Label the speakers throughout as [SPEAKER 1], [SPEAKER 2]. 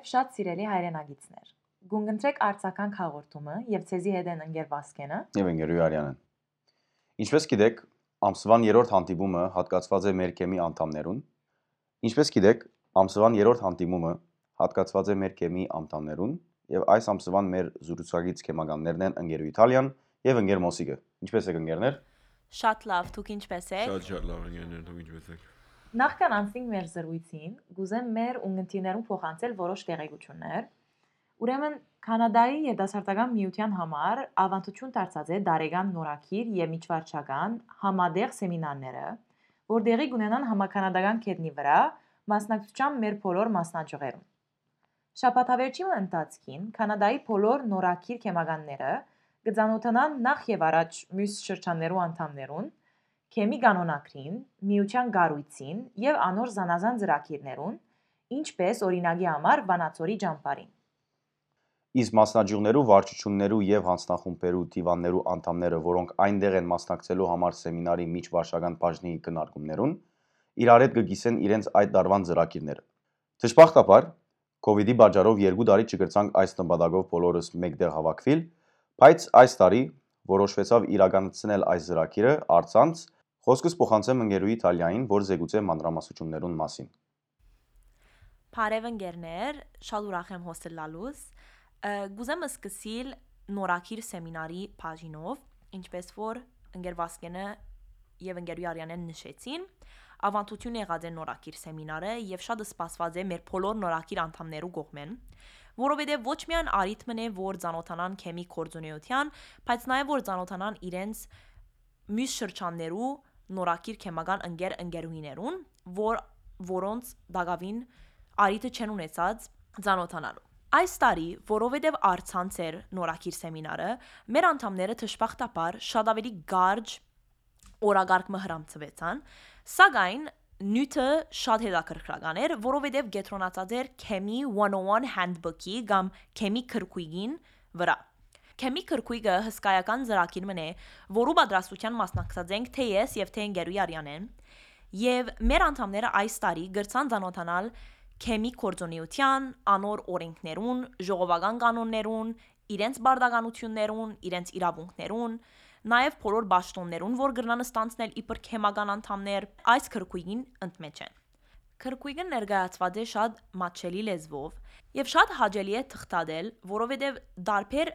[SPEAKER 1] Բարև շատ սիրելի հայրենագիտներ։ Գունգընտրեք արձական հաղորդումը եւ ցեզի հետ են ընկեր Վասկենը
[SPEAKER 2] եւ ընկերուի Արյանն։ Ինչպես գիտեք, ամսվան 3-րդ հանդիպումը հատկացված է մեր կեմի անդամներուն։ Ինչպես գիտեք, ամսվան 3-րդ հանդիպումը հատկացված է մեր կեմի անդամներուն եւ այս ամսվան մեր զրուցակից կեմականներն են ընկերու Իտալիան եւ ընկեր Մոսիկը։ Ինչպես եք ընկերներ։
[SPEAKER 3] Շատ լավ, դուք ինչպես եք։
[SPEAKER 4] Շատ շատ լավ ընկերներ, դուք ինչպես եք։
[SPEAKER 1] Նախքան անցնենք մեր զրույցին, գուզեմ մեր ունգընտիներուն փոխանցել որոշ տեղեկություններ։ Ուրեմն Կանադայի երիտասարդական միության համար ավանդություն դարձած է Դարեգան նորակիր եւ միջվարչական համադեղ սեմինարները, որ դեղի կունենան համականադական կետնի վրա մասնակցությամբ մեր բոլոր մասնաճյուղերում։ Շաբաթավերջի ընթացքին Կանադայի բոլոր նորակիր քեմականները կծանոթանան նախ եւ առաջ մյուս շրջաններու անդամներուն քեմի կանոնակրին, միության գառույցին եւ անոր զանազան ծրագիրներուն, ինչպես օրինագի համար Վանացորի ճամբարին։
[SPEAKER 2] Իսկ մասնաճյուղներու վարչություններու եւ հանձնախումբերու դիվաններու անդամները, որոնք այնտեղ են մասնակցելու համար սեմինարի միջվարշական բաժնի քննարկումներուն, իրար հետ կգիսեն իրենց այդ դարվան ծրագիրները։ Դժբախտաբար, COVID-ի պատճառով երկու տարի չգրցանք այս նպատակով բոլորս մեկտեղ հավաքվել, բայց այս տարի որոշվեցավ իրականացնել այս ծրագիրը արցանց Խոսքս փոխանցեմ ընկերուի Իտալիային, որ զեկուցե մանրամասնություններուն մասին։
[SPEAKER 3] Բարև ընկերներ, շատ ուրախ եմ հոստել լալուս։ Գուզեմ սկսել նորակիր սեմինարի բաժինով, ինչպես որ ընկեր Վասկենը եւ ընկերուի Արյանեն նշեցին, ավանդություն եղած է նորակիր սեմինարը եւ շատ սպասված է մեր բոլոր նորակիր անդամներու կողմեն որովհետև ոչ միայն արիթմն է, որ ցանոթանան քեմի կորձունեության, բայց նաև որ ցանոթանան իրենց մյուս շրջաններու նորակիր քեմական ընկեր ընկերուհիներուն, որ որոնց դակավին արիթը չեն ունեցած ցանոթանալու։ Այս տարի, որովհետև արցանց էր նորակիր սեմինարը, մեր անդամները թշպախտաբար շատ ավելի գարջ օրագարկ մհրամցվեցան, սակայն նյութը շատ հետաքրքրական էր, որովհետև գետրոնացած էր Chemi 101 Handbook-ի կամ Chemi քրկույգին վրա։ Քեմի քրկույգը հսկայական ծրագիր մնե, որու պատրաստության մասնակցած ենք թե ես եւ թե Ընկերուի Արյանեն, եւ մեր անդամները այս տարի գրցան ցանոթանալ քեմի կորձոնիության, անոր օրենքներուն, ժողովական կանոններուն, իրենց բարդականություններուն, իրենց իրավունքներուն, նաև բոլոր ճշտոններուն, որ գրնան ստանցնել իբր քեմական անդամներ, այս քրկույգին ընդմեջ են։ Քրկույգը ներկայացված է շատ մատչելի լեզվով եւ շատ հաճելի է թղթադել, որովհետեւ դարբեր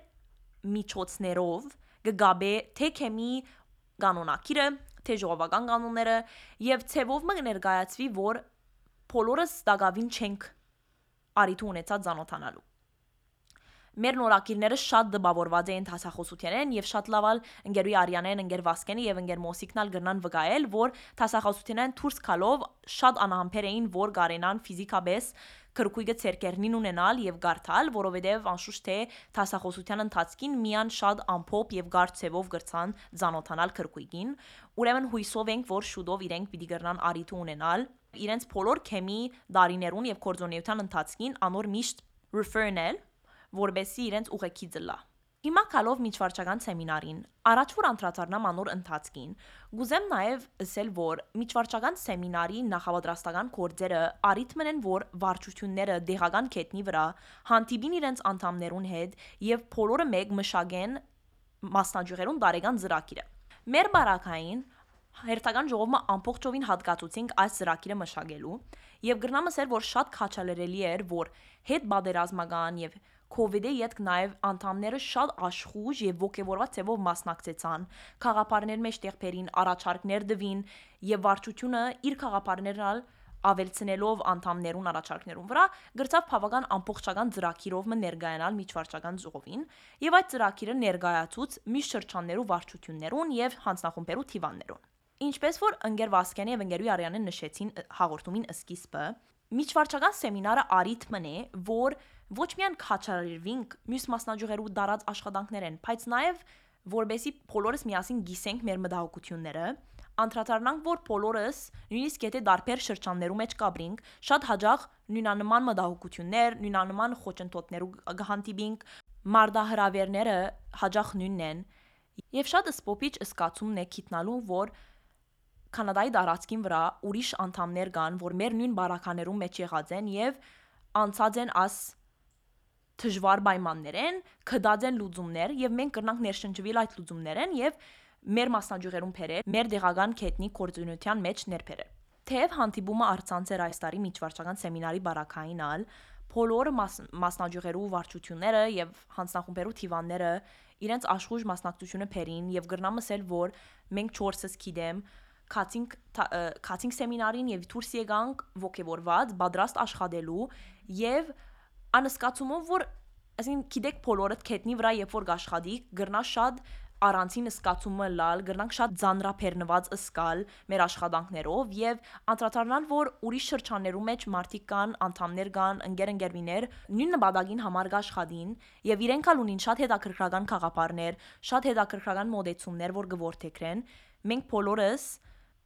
[SPEAKER 3] միջոցներով կգաբե թե քեմի կանոնակիրը, թե ժողովական կանոնները եւ ցևով մը ներկայացվի, որ բոլորս դակավին չենք արիթ ունեցած զանոթանալու մեր նորակիրները շատ դպավորված էին տասախոսությանեն եւ շատ լավալ ընկերուի Արյանեն, ընկեր Վասկենի եւ ընկեր Մոսիկնալ գրնան վկայել, որ տասախոսությանեն դուրս գալով շատ անհամբեր էին, որ գարենան ֆիզիկաբես քրկույգը ցերկերնին ունենալ եւ գարթալ, որովհետեւ անշուշտ թե տասախոսության ընթացքին միան շատ ամփոփ եւ գարցեվով գրցան ցանոթանալ քրկույգին։ Ուրեմն հույսով ենք, որ շուտով իրենք պիտի գրնան արիթ ունենալ իրենց բոլոր քեմի դարիներուն եւ կորձոնիության ընթացքին անոր միշտ refer-նել որբեսի իրենց ուղեկի ձլա։ Հիմա գալով միջվարչական սեմինարին, առաջվոր անդրադառնամ անոր ընթացքին։ Գուզեմ նաև ասել, որ միջվարչական սեմինարի նախապատրաստական կորձերը առիթմն են, որ վարչությունները դեղական կետնի վրա հանդիպին իրենց անդամներուն հետ եւ բոլորը մեկ մշակեն մասնաճյուղերուն տարեկան ծրագիրը։ Մեր բարակային հերթական ժողովը ամբողջովին հատկացուցինք այս ծրագիրը մշակելու եւ գրնամս էր որ շատ քաչալերելի էր որ հետ բادرազմական եւ և COVID-ի յետք նաև անդամները շատ աշխուժ եւ ողջևորված ձևով մասնակցեցան խաղապարներ մեջ տեղերին առաջարկներ դվին եւ վարչությունը իր խաղապարներն ավելցնելով անդամներուն առաջարկներուն վրա գրծավ բավական ամբողջական ծրագիրով մը ներկայանալ միջվարչական ժողովին եւ այդ ծրագիրը ներկայացուց մի շրջաններու վարչություններուն եւ հանձնախումբերու թիվաններուն Ինչպես որ ընկեր Վասկյանի եւ ընկերուի Արյանեն նշեցին հաղորդումին սկիզբը, միջվարչական սեմինարը արիթմն է, որ ոչ միայն քաչարիրվինք մյուս մասնաճյուղերու դարած աշխատանքներ են, բայց նաև որբեսի բոլորս միասին գիսենք մեր մտահոգությունները, անդրադառնանք, որ բոլորս նույնիսկ եթե դարբեր շրջաններու մեջ կապրինք, շատ հաջող նույնանման մտահոգություններ, նույնանման խոչընդոտներու գհանտիբինք, մարդահրավերները հաջող նույնն են, եւ շատ սպոպիչ սկացումն է գիտնալու, որ Կանադայի դարածքին վրա ուրիշ անդամներ կան, որ մեր նույն բարականերում մեջ եղած են եւ անցած են աս դժվար պայմաններեն, կդած են լուծումներ եւ մենք կրնանք ներշնչվել այդ լուծումներեն եւ մեր մասնաճյուղերում փերել, մեր դեղական քետնի կորձունության մեջ ներփերել։ Թեև հանդիպումը արցանց էր այս տարի միջվարչական սեմինարի բարակային ալ, բոլոր մաս, մասնաճյուղերու վարչությունները եւ հանձնախումբերու թիվանները իրենց աշխուժ մասնակցությունը փերին եւ գրնամսել որ մենք 4-ս գիտեմ քացինք քացինք սեմինարին եւ դուրս եկանք ողջորված պատրաստ աշխատելու եւ անսկացումով որ ասին գիտեք բոլորը քետնի վրա երբ որ գաշխատի գրնա շատ առանցին սկացումը լալ, գրնանք շատ ձանրափերնված ըսկալ մեր աշխատանքներով եւ անդրադառնալ, որ ուրիշ շրջաններում մեջ մարդիկ կան, անդամներ կան, ընկեր-ընկերուիներ, նույն նպատակին համար աշխատին եւ իրենք ալ ունին շատ հետաքրքրական խաղապարներ, շատ հետաքրքրական մոդեցումներ, որ գորթեքրեն։ Մենք բոլորս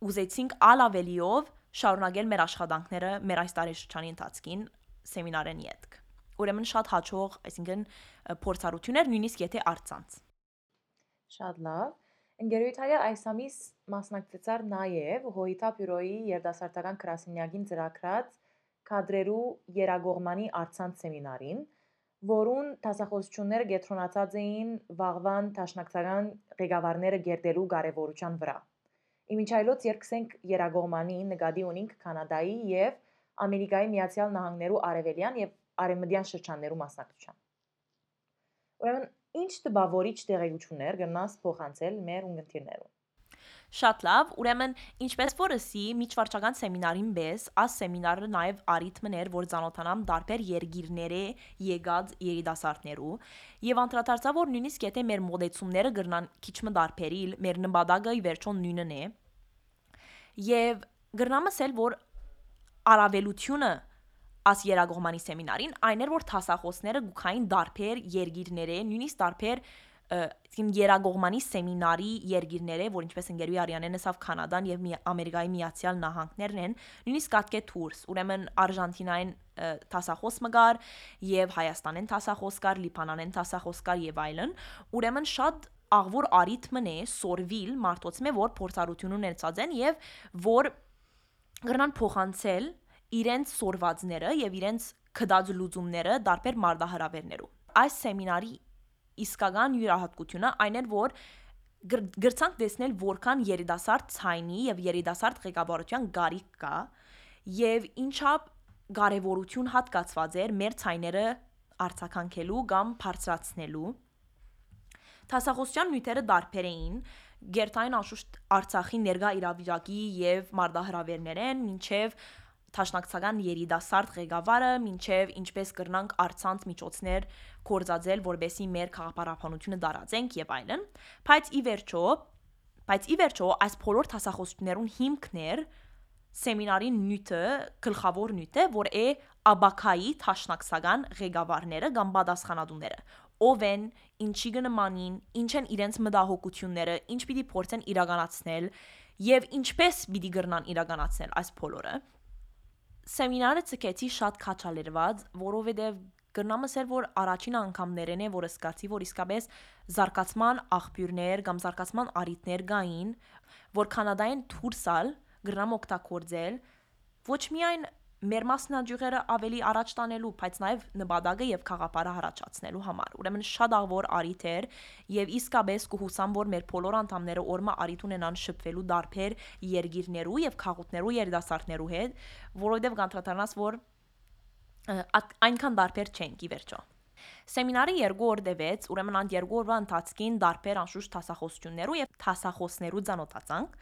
[SPEAKER 3] ուզեցինք ալ ավելիով շարունակել մեր աշխատանքները մեր այս տարեշրջանի ընթացքին սեմինարեն յետք։ Ուրեմն շատ հաջող, այսինքն փորձառություններ նույնիսկ եթե արցանց։
[SPEAKER 1] Շատ լավ։ Ընկերոյթարի այս ամիս մասնակցեցար նաև Հոյիթա բյուրոյի երդասարտական գրասենյակին ծրագրած կադրերու երագողմանի արցանց սեմինարին, որուն դասախոսությունները գետրոնացած էին վաղվան տաշնակցական ղեկավարները գերտելու կարևորության վրա։ Իմիջայլոց երկսենք երագողմանի նկատի ունինք Կանադայի եւ Ամերիկայի Միացյալ Նահանգներու արևելյան եւ արևմտյան շրջաններու մասնակցության։ Ուրեմն ինչ տպավորիչ տեղեկություններ գնաս փոխանցել մեր ունգընտիրներուն։
[SPEAKER 3] Շատ լավ, ուրեմն ինչպես որսի միջվարչական սեմինարին բես, աս սեմինարը նաև արիթմներ, որ ցանոթանամ դարբեր երգիրները եկած երիտասարդներու եւ անդրադարձա որ նույնիսկ եթե մեր մոդեցումները գրնան քիչ մը դարբերիլ, մեր նպատակը ի վերջո նույնն է։ Եվ գրնամասել որ արավելությունը աս երագողմանի սեմինարին այն էր որ տասախոսները գուքային դարբեր երգիրները նույնիսկ դարբեր իմ երագողմանի սեմինարի երգիրները, որ ինչպես ընկերուի Արիանեն ասավ Կանադան եւ Ամերիկայի Միացյալ Նահանգներն են, նույնիսկ կատկե տուրս, ուրեմն Արժանտինային տասախոս մգար եւ Հայաստանեն տասախոս կար, Լիբանանեն տասախոս կար եւ այլն, ուրեմն շատ աղվոր արիթմն է սորվիլ մարտոցմե որ փորձառություն ունեցած են եւ որ գրնան փոխանցել իրենց սորվածները եւ իրենց կդած լուծումները դարբեր մարդահրավերներու։ Այս սեմինարի իսկական յուրահատկությունը այն էր, որ գրցանք տեսնել որքան երիտասարդ ցայնի եւ երիտասարդ ղեկավարության գարիք կա եւ ինչապ կարևորություն հատկացված էր մեր ցայները արձականքելու կամ բարձրացնելու Տասախոսյան նյութերը դարբեր էին Գերտային անշուշտ Արցախի ներգա իրավիճակի եւ մարդահրավերներեն, ինչեւ Թաշնակցական երիտասարդ ղեկավարը, ինչև ինչպես կրնանք արցանց միջոցներ կորզածել, որբեսի մեր քաղաքապարապանությունը դարածենք եւ այլն, բայց ի վերջո, բայց ի վերջո այս բոլոր հասախոսություններուն հիմքներ սեմինարի նյութը, գլխավոր նյութը, որ է աբակայի թաշնակցական ղեկավարները կամ պատասխանատուները ով են, ինչի գնմանին, ինչ են իրենց մտահոգությունները, ինչ պիտի փորձեն իրականացնել եւ ինչպես պիտի գրնան իրականացնել այս բոլորը սեմինարը ցկեցի շատ քաչալերված, որովհետև գրնամս էր որ առաջին անգամներն է որ սկացի որ իսկապես զարգացման աղբյուրներ կամ զարգացման արիտներ գային որ կանադային դուրսալ գրնամ օգտագործել ոչ միայն մեր մասնաճյուղերը ավելի առաջ տանելու, բայց նաև նպատակը եւ խաղապարը հարաճացնելու համար։ Ուրեմն շատ աղվոր արիթ էր եւ իսկապես կհուսամ, որ մեր բոլոր անդամները օրմա արիթ ունենան շփվելու դարբեր երգիրներու եւ խաղութներու երդասարտներու հետ, որովհետեւ կանտրատարնաս որ այնքան դարբեր չենք ի վերջո։ Սեմինարը երկու օր դեվեց, ուրեմն անդ երկու օրվա ընթացքին դարբեր անշուշտ տասախոսություններու եւ տասախոսներու ցանոթացանք։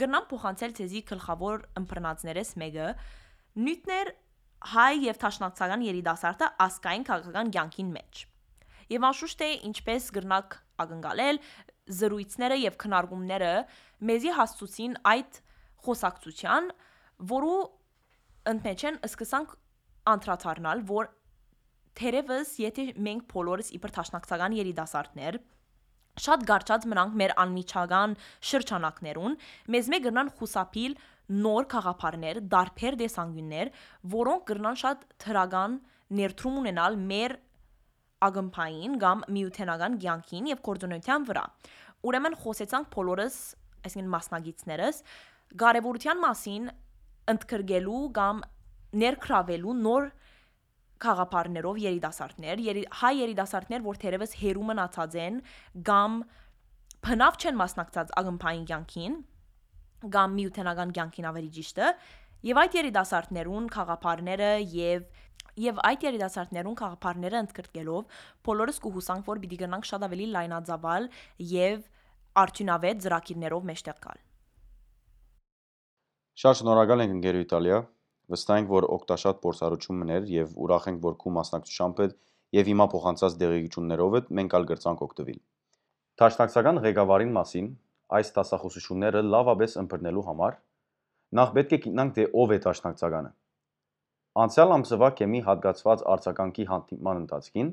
[SPEAKER 3] Գնամ փոխանցել ցեզի գլխավոր ըմբռնածներես մեկը, նյութներ հայ եւ թաշնացական երիտասարդը ասկային քաղաքական ցանկին մեջ։ Եվ անշուշտ է ինչպես գրնակ ակնկալել զրույցները եւ քննարկումները մեզի հասցուցին այդ խոսակցության, որու ընդմեջեն սկսանք անդրադառնալ, որ թերևս եթե մենք բոլորս իբր թաշնակցական երիտասարդներ շատ գարչած մնանք մեր անմիջական շրջանակներուն, մեզ մեկ գրնան խուսափիլ նոր խաղապարներ, դարբեր դեսանգյուններ, որոնք կրնան շատ թրական ներդրում ունենալ մեր ագմփային կամ միութենական ցանկին եւ կորձունության վրա։ Ուրեմն խոսեցանք բոլորս, այսինքն մասնագետներս, կարևորության մասին ընդգրկելու կամ ներքրավելու նոր խաղապարներով երիտասարդներ, երի, հայ երիտասարդներ, որ թերևս հերու մնացած են կամ բնավ չեն մասնակցած ակմփային կյանքին կամ միութենական կյանքին ավելի ճիշտը եւ այդ երիտասարդներուն խաղապարները եւ Եվ այդ երիտասարդներուն խաղապարները ընդգրկելով բոլորս կհուսանք, որ պիտի գնանք շատ ավելի լայնածավալ եւ արդյունավետ ծրագիրներով մեջտեղ գալ։
[SPEAKER 2] Շատ շնորհակալ ենք ընկեր Իտալիա։ Վստահ ենք, որ օգտաշատ փորձառություն մներ եւ ուրախ ենք, որ քու մասնակցությամբ հետ եւ հիմա փոխանցած դեղեցություններով հետ մենք ալ գրծանք օգտվել։ Տաշնակցական ղեկավարին մասին այս տասախոսությունները լավաբես ըմբռնելու համար նախ պետք է գիտնանք թե ով է տաշնակցականը։ Անցյալ ամսվա կեմի հատկացված արձագանքի հանդիպման ընթացքին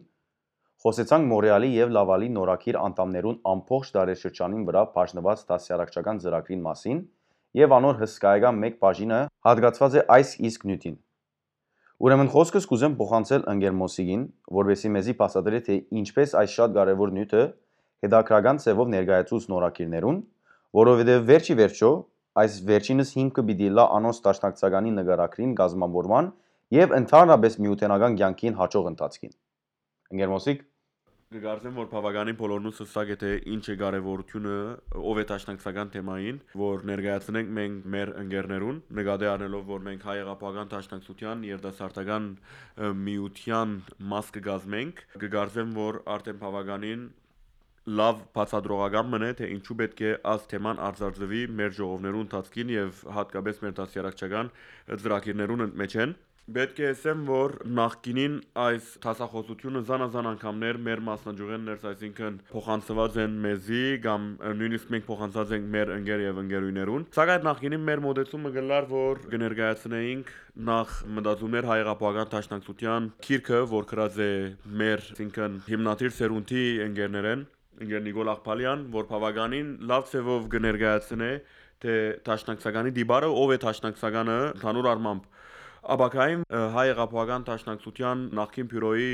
[SPEAKER 2] խոսեցանք Մորեալի եւ Լավալի նորակիր անդամներուն ամբողջ դարաշրջանին վրա բաժնված դասյարակչական ծրագրին մասին եւ անոր հսկայական մեկ բաժինը հատկացված է այս իսկ նյութին։ Ուրեմն խոսքս կուզեմ փոխանցել ընկեր Մոսիգին, որովհետեւ մեզի բացատրի թե ինչպես այս շատ կարևոր նյութը հետաքրական ծևով ներկայացուց նորակիրներուն, որովհետեւ վերջի վերջո այս վերջինս հիմքը պիտի լա անոնց տաշնակցականի նկարակրին գազամավորման եւ ընդհանրապես միութենական կյանքին հաջող ընթացքին։ Ընկեր Մոսիկ
[SPEAKER 4] Կգարձեմ, որ բավականին բոլորնուս հստակ է թե ինչ է կարևորությունը ով է տաշնակցական թեմային, որ ներկայացնենք մենք մեր ընկերներուն, նկատի առնելով, որ մենք հայ եղապական տաշնակցության երդասարտական միության մաս կգազմենք, կգարձեմ, որ արդեն բավականին լավ բացադրողական մնե թե ինչու պետք է աս թեման արձարծվի մեր ժողովներուն ընթացքին եւ հատկապես մեր դասյարակչական ծրագիրներուն մեջ են Պետք է ասեմ, որ նախկինին այս տասախոսությունը զանազան անգամներ մեր մասնաճյուղերներս, այսինքն փոխանցված են մեզի կամ նույնիսկ մենք փոխանցած ենք մեր ընկեր եւ ընկերուներուն։ Սակայն նախկինին մեր մոդեցումը գլար, որ կներկայացնեինք նախ մտածումներ հայեղապահական տաշնակցության քիրքը, որ գրած է մեր, այսինքն հիմնադիր սերունդի ընկերներեն, ընկեր Նիկոլ Աղբալյան, որ բավականին լավ ծևով կներկայացնե թե տաշնակցականի դիբարը ով է տաշնակցականը ընդհանուր առմամբ Աբակայում հայ եղապահական տաշնակցության նախկին բյուրոյի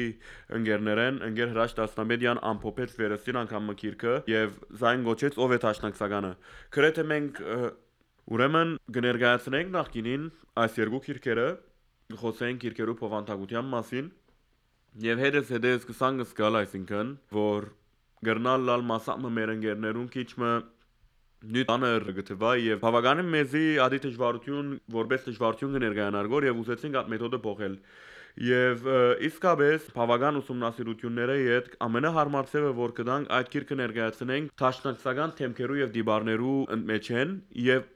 [SPEAKER 4] ընկերներեն ընկեր հրաշ դասնամեդիան ամփոփեց վերստին անգամ մկիրքը եւ զայն գոչեց ով է տաշնակցականը գրեթե մենք ուրեմն կներկայացնենք նախկինին այս երկու քիրքերը խոսենք քիրքերու փոխանցակության մասին եւ հետս հետս կսանգ սկալ այսինքն որ գրնալ լալ մասամը մեր ընկերներուն քիչմը նյութաներ գտվա եւ բավականին մեզի ադի դժվարություն որպես դժվարություն կներկայանար գոր եւ ուզեցինք այդ մեթոդը փոխել եւ իսկապես բավական ուսումնասիրությունները իդ ամենահարմար ծավը որ կդանք այդ քիրքը ներկայացնենք տաշնակցական թեմքերու եւ դիբարներու մեջ են եւ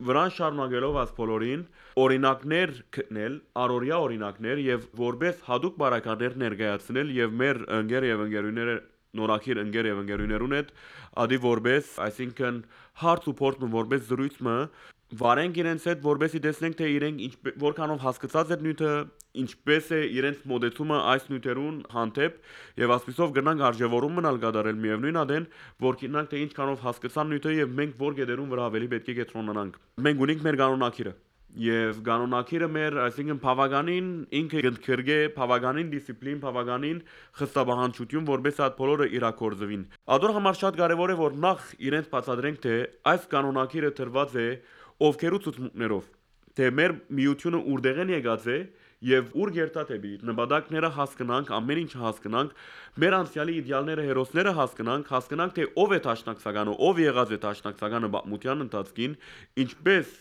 [SPEAKER 4] վրան շարունակելով աս բոլորին օրինակներ գտնել, առօրյա օրինակներ եւ որբես հadoop բարականներ ներկայացնել եւ մեր ընկեր եւ ընկերուները նորակիր ընկեր եւ ընկերուներուն հետ ադի որբես այսինքն հարց ու փորձը որպես զրույցը վարենք իրենց հետ որբեսի տեսնենք թե իրենք որքանով հասկացած են նյութը ինչպես է իրենց մոդեցումը այս նյութերուն հանդեպ եւ ասպիսով գնանք արժեվորում մնալ կատարել միևնույն ադեն որ գնանք թե ինչքանով հասկացան նյութը եւ մենք որ գեդերուն վրա ավելի պետք է կետրոնանանք մենք ունենք մեր կանոնակիրը Եվ կանոնակիրը մեր, այսինքն բավականին ինքը ընդգրկե բավականին դիսցիպլին, բավականին խստաբանություն, որպես այդ բոլորը իրակորձվին։ Ադոր համար շատ կարևոր է որ նախ իրենց բացատրենք թե այս կանոնակիրը տրված է ովքերու ցուցմունքներով, թե մեր միությունը ուրդեղեն եկած է եւ ուր գերտատեբի նպատակները հասկանանք, ամեն ինչ հասկանանք, մեր անցյալի իդեալները, հերոսները հասկանանք, հասկանանք թե ով է տաշնակցականը, ով եղած է տաշնակցականը բացմության ընթացքին, ինչպես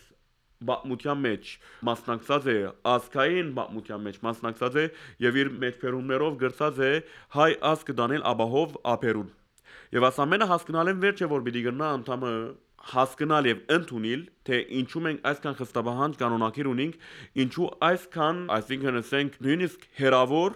[SPEAKER 4] բացմության մեջ մասնակցած է ասկային բացմության մեջ մասնակցած է եւ իր մեջբերումներով գրծած է հայ ասկ դանել աբահով ափերուն եւ աս ամենը հասկանալ են վերջը որ պիտի գնա անդամը հասկանալ եւ ընդունել թե ինչու մենք այսքան խստաբահանջ կանոնակիր ունենք ինչու այսքան այսինքն ասենք նույնիսկ հերավոր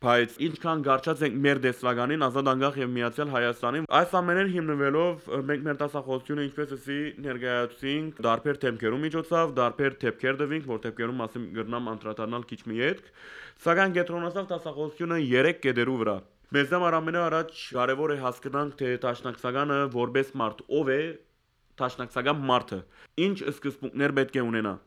[SPEAKER 4] Բայց ինչքան գարչած ենք մեր դեսլագանին ազատ անկախ եւ միացյալ Հայաստանին, այս ամենեն հիմնվելով մենք մեր տասախոսությունը ինչպես էսի ներկայացուցինք դարբեր թեմքերու միջոցով, դարբեր թեփքեր դվինք, որ թեփքերու մասին գրնամ անդրադառնալ քիչ մի յետք, սակայն կենտրոնացավ տասախոսությունը 3 կետերու վրա։ Մեզ համար ամենաառաջ կարևոր է հասկանանք թե տաշնակցականը որբես մարդ ով է տաշնակցական մարդը։ Ինչ սկզբունքներ պետք է ունենա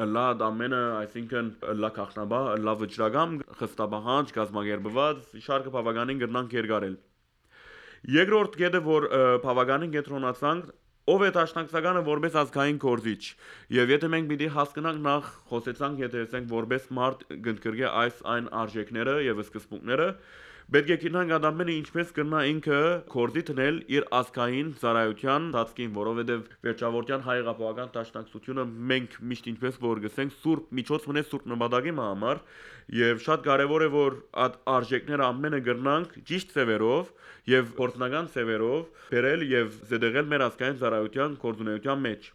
[SPEAKER 4] լա ամենը, այսինքն լա քախնաբա, լա վճռագամ, խստաբահանջ, գազագերբված, շարքը բավականին գրնանք երկարել։ Երկրորդ կետը, որ բավականին կենտրոնացանք, ով է տաշնակցականը որպես ազգային կորզիչ եւ եթե մենք պիտի հասկանանք նախ խոսեցանք եթե ասենք որպես մարդ գտնկրգե այս այն արժեքները եւ սկզբունքները Պետք է գտնանք Ադամենը ինչպես կնա ինքը կորզի տնել իր ազգային ծառայության դասկին, որովհետև վերջավորության հայեղապահական դաշնակցությունը մենք միշտ ինչպես որ գսենք սուրբ միջոց մնե սուրբ նպատակի համար եւ շատ կարեւոր է որ այդ արժեքները ամենը գրնանք ճիշտ ծևերով եւ փորձնական ծևերով բերել եւ զդեղել մեր ազգային ծառայության կորձունեության մեջ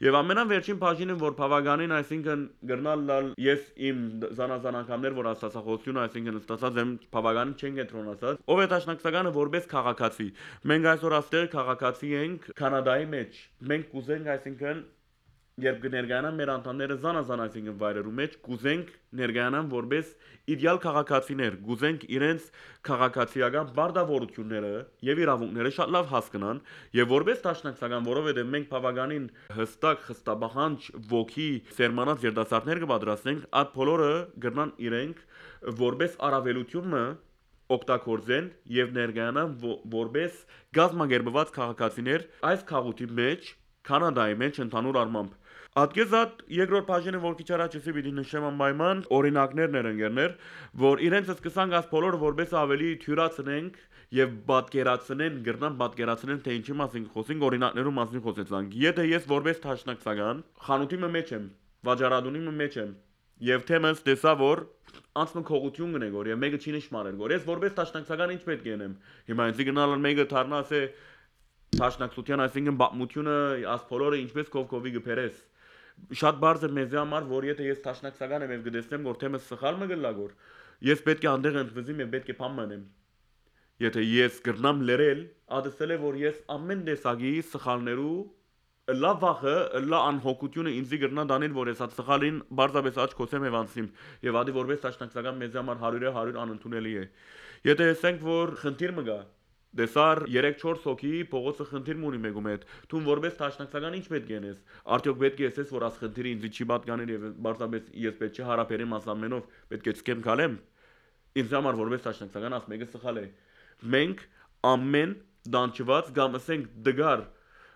[SPEAKER 4] Եվ ամենավերջին բաժինը որ բավականին, այսինքն գրնալ լալ ես իմ զանազան անգամներ որ աստծախոսությունը, այսինքն ստացած եմ բավականին չեն կենտրոնացած, ով է տաշնակցականը որպես քաղաքացի։ Մենք այսօր աստեղ քաղաքացի ենք Կանադայի մեջ։ Մենք կուզենք այսինքն երբ կներկայանան մեր անդամները զանազան այսինքն վայրերու մեջ, կուզենք ներկայանան որպես իդեալ քաղաքացիներ, կուզենք իրենց քաղաքացիական բարդավորությունները եւ իրավունքները շատ լավ հասկանան եւ որպես տաշնակցական, որովհետեւ մենք բավականին հստակ խստաբախանջ ոգի սերմանած երդասարտներ կպատրաստենք, այդ բոլորը գրնան իրենք որպես առավելությունը օգտագործեն եւ ներկայանան որպես գազագերբված քաղաքացիներ այս քաղուտի մեջ Կանադայի մեջ ընդհանուր առմամբ Ատկեզատ երկրորդ բաժինը որ քիչ առաջ էսի պիտի նշեմ անպայման օրինակներն են ընկերներ, որ իրենց սկսան գաս բոլորը որպես ավելի թյուրացնենք եւ պատկերացնեն, գրնան պատկերացնեն թե ինչի մասին խոսենք, օրինակներու մասին խոսեցանք։ Եթե ես որպես ճաշնակցական խանութի մեջ եմ, վաճառադունի մեջ եմ, եւ թեմս տեսա որ անցնում քողություն գնենք որ եւ մեկը չի նշмарել որ ես որպես ճաշնակցական ինչ պետք է ենեմ։ Հիմա ինձ գնալ մեկը դառնա ասե ճաշնակցության, այսինքն բամությունը, ասփոլորը ինչպես կովկովի գբերես շատ բարձ է մեզ համար, որ եթե ես տաշնակցական եմ եւ գտեսնեմ, որ թեմը սխալ մը գլագոր, ես պետք է անդեղ ընդվզիմ եւ պետք է փամմանեմ։ Եթե ես գրնամ լերել, ադսել է որ ես ամեն տեսակի սխալներու լավ վախը, լա անհոգությունը ինձի գրնա դանիլ որ ես այդ սխալին բարձրապես աչք կոսեմ եւ անցիմ եւ ադի որպես տաշնակցական մեզ համար 100-ը 100 անընդունելի է։ Եթե ասենք որ խնդիր մը գա, Դեսար 3-4 հոգի փողոցը խնդիր ունի մեկում հետ։ Դու որպես տաշնակցական ինչ պետք է անես։ Արդյոք պետք է ասես, որ աս խնդիրը ինձ չի պատկանել եւ բարձրապես ես պետք է հարաբերեմ ասամենով, պետք է սկեմ գալեմ։ Ինձ համար որպես տաշնակցական աս մեկը սխալ է։ Մենք ամեն դանչված կամ ասենք դգար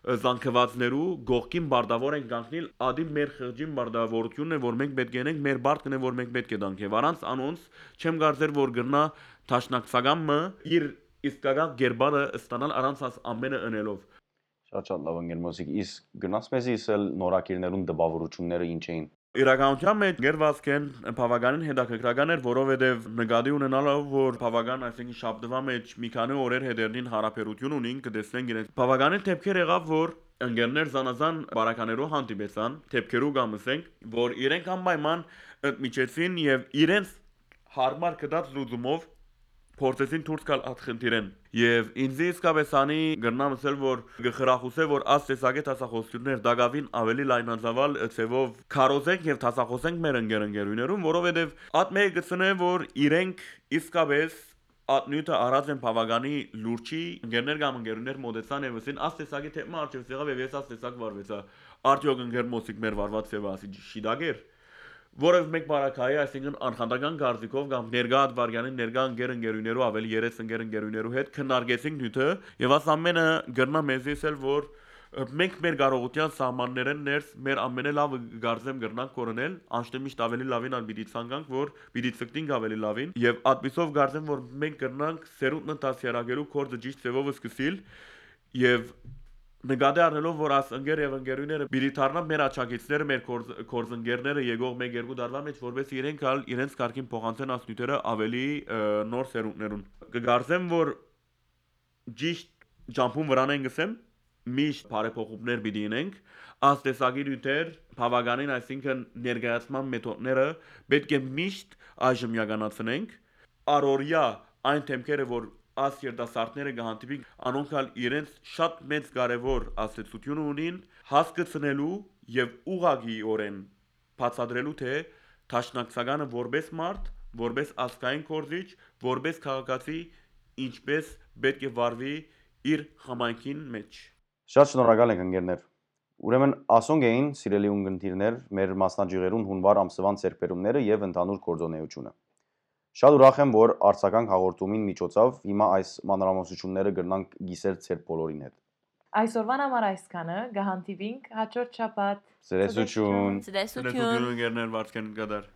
[SPEAKER 4] զանգվածներու գողքին բարդավոր են կանգնել ադի մեր խղճին բարդավորությունն է որ մենք պետք է ենք մեր բարդն է որ մենք պետք է դանք եւ առանց անոնց չեմ կարծեր որ գրնա տաշնակցականը իր իսկական գերբանը ստանալ առանց աս ամենը ընելով
[SPEAKER 2] շատ շատ լավ ընկեր մոսիկ իսկ գնաց մեզի իսել նորակիրներուն դպավորությունները ինչ էին
[SPEAKER 4] Իրականության մեջ գերվածքեն բավականին հետաքրքրական էր, որովհետև նկատի ունենալով, որ բավական, այսինքն շաբթվա մեջ մի քանի օրեր հետերնին հարաբերություն ունին, կտեսնենք իրենց բավականին դեպքեր եղավ, որ ընկերներ զանազան բարականերով հանդիպեցան, դեպքերու գամսենք, որ իրենք անպայման ընդմիջեցին եւ իրենց հարմար կդած լուծումով փորձեցին դուրս գալ այդ խնդիրեն եւ ինձ իսկապես անի գրնամ ասել որ գխրախուսե որ աս տեսակետ հասախոսություններ դակավին ավելի լայնածավալ ցևով քարոզենք եւ հասախոսենք մեր ընկերներուն որովհետեւ այդ մեկ գցնե որ իրենք իսկապես Ատնյութը առած են բավականի լուրջի ընկերներ կամ ընկերուներ մոդեցան եւ ասին աս տեսակի թեմա արջև եղավ եւ ես աս տեսակ վարվեցա արդյոք ընկեր մոսիկ մեր վարված ծեվը ասի շիդագեր որով մեկ բարակայի, այսինքն անխանդական գարձիկով կամ ներգա Ադվարյանի ներգա ընկեր ընկերուներու ավելի երես ընկեր ընկերուներու հետ քննարկեցինք նյութը եւ աս ամենը գրնա մեզից էլ որ մենք մեր կարողության սահմաններեն ներս մեր ամենալավ գարձեմ գրնանք կորոնել անշտեմիշտ ավելի լավին ան պիտի ցանկանք որ պիտի ցկտինք ավելի լավին եւ ադմիսով գարձեմ որ մենք գրնանք սերունդն տասյարակերու կորձը ճիշտ ծևով սկսիլ եւ նկատի առնելով որ աս ընկեր եւ ընկերուները պիտի դառնան մեր աչակիցները մեր կորզընկերները եկող 1-2 տարվա մեջ որպես իրենք ալ իրենց կարգին փոխանցեն աս նյութերը ավելի նոր սերունդներուն կգարձեմ որ ճիշտ ջամփուն վրան են գսեմ միշտ բարեփոխումներ պիտի ունենք աս տեսակի նյութեր բավականին այսինքն ներկայացման մեթոդները պետք է միշտ այժմ իրականացնենք առօրյա այն թեմքերը որ աս երդասարտները կհանդիպին անոնքալ իրենց շատ մեծ կարևոր աստեցություն ունին հասկացնելու եւ ուղագիորեն բացատրելու թե տաշնակցականը որբես մարդ, որբես ազգային կորզիչ, որբես քաղաքացի ինչպես պետք է վարվի իր համայնքին մեջ։
[SPEAKER 2] Շատ շնորհակալ ենք ընկերներ։ Ուրեմն ասոնք էին սիրելի ունգընտիրներ մեր մասնաճյուղերուն հունվար ամսվան ծերբերումները եւ ընդհանուր կորձոնեությունը։ Շատ ուրախ եմ, որ արցական հաղորդումին միջոցով հիմա այս մանրամասնությունները գրնանք գիսել ցեր բոլորին հետ։
[SPEAKER 1] Այսօրվան համար այսքանը, գահանտիվինք հաջորդ շաբաթ։
[SPEAKER 2] Զրեսություն։
[SPEAKER 3] Զրեսություն։
[SPEAKER 4] Զրեսություն գերներ Վարդգեն Գադար։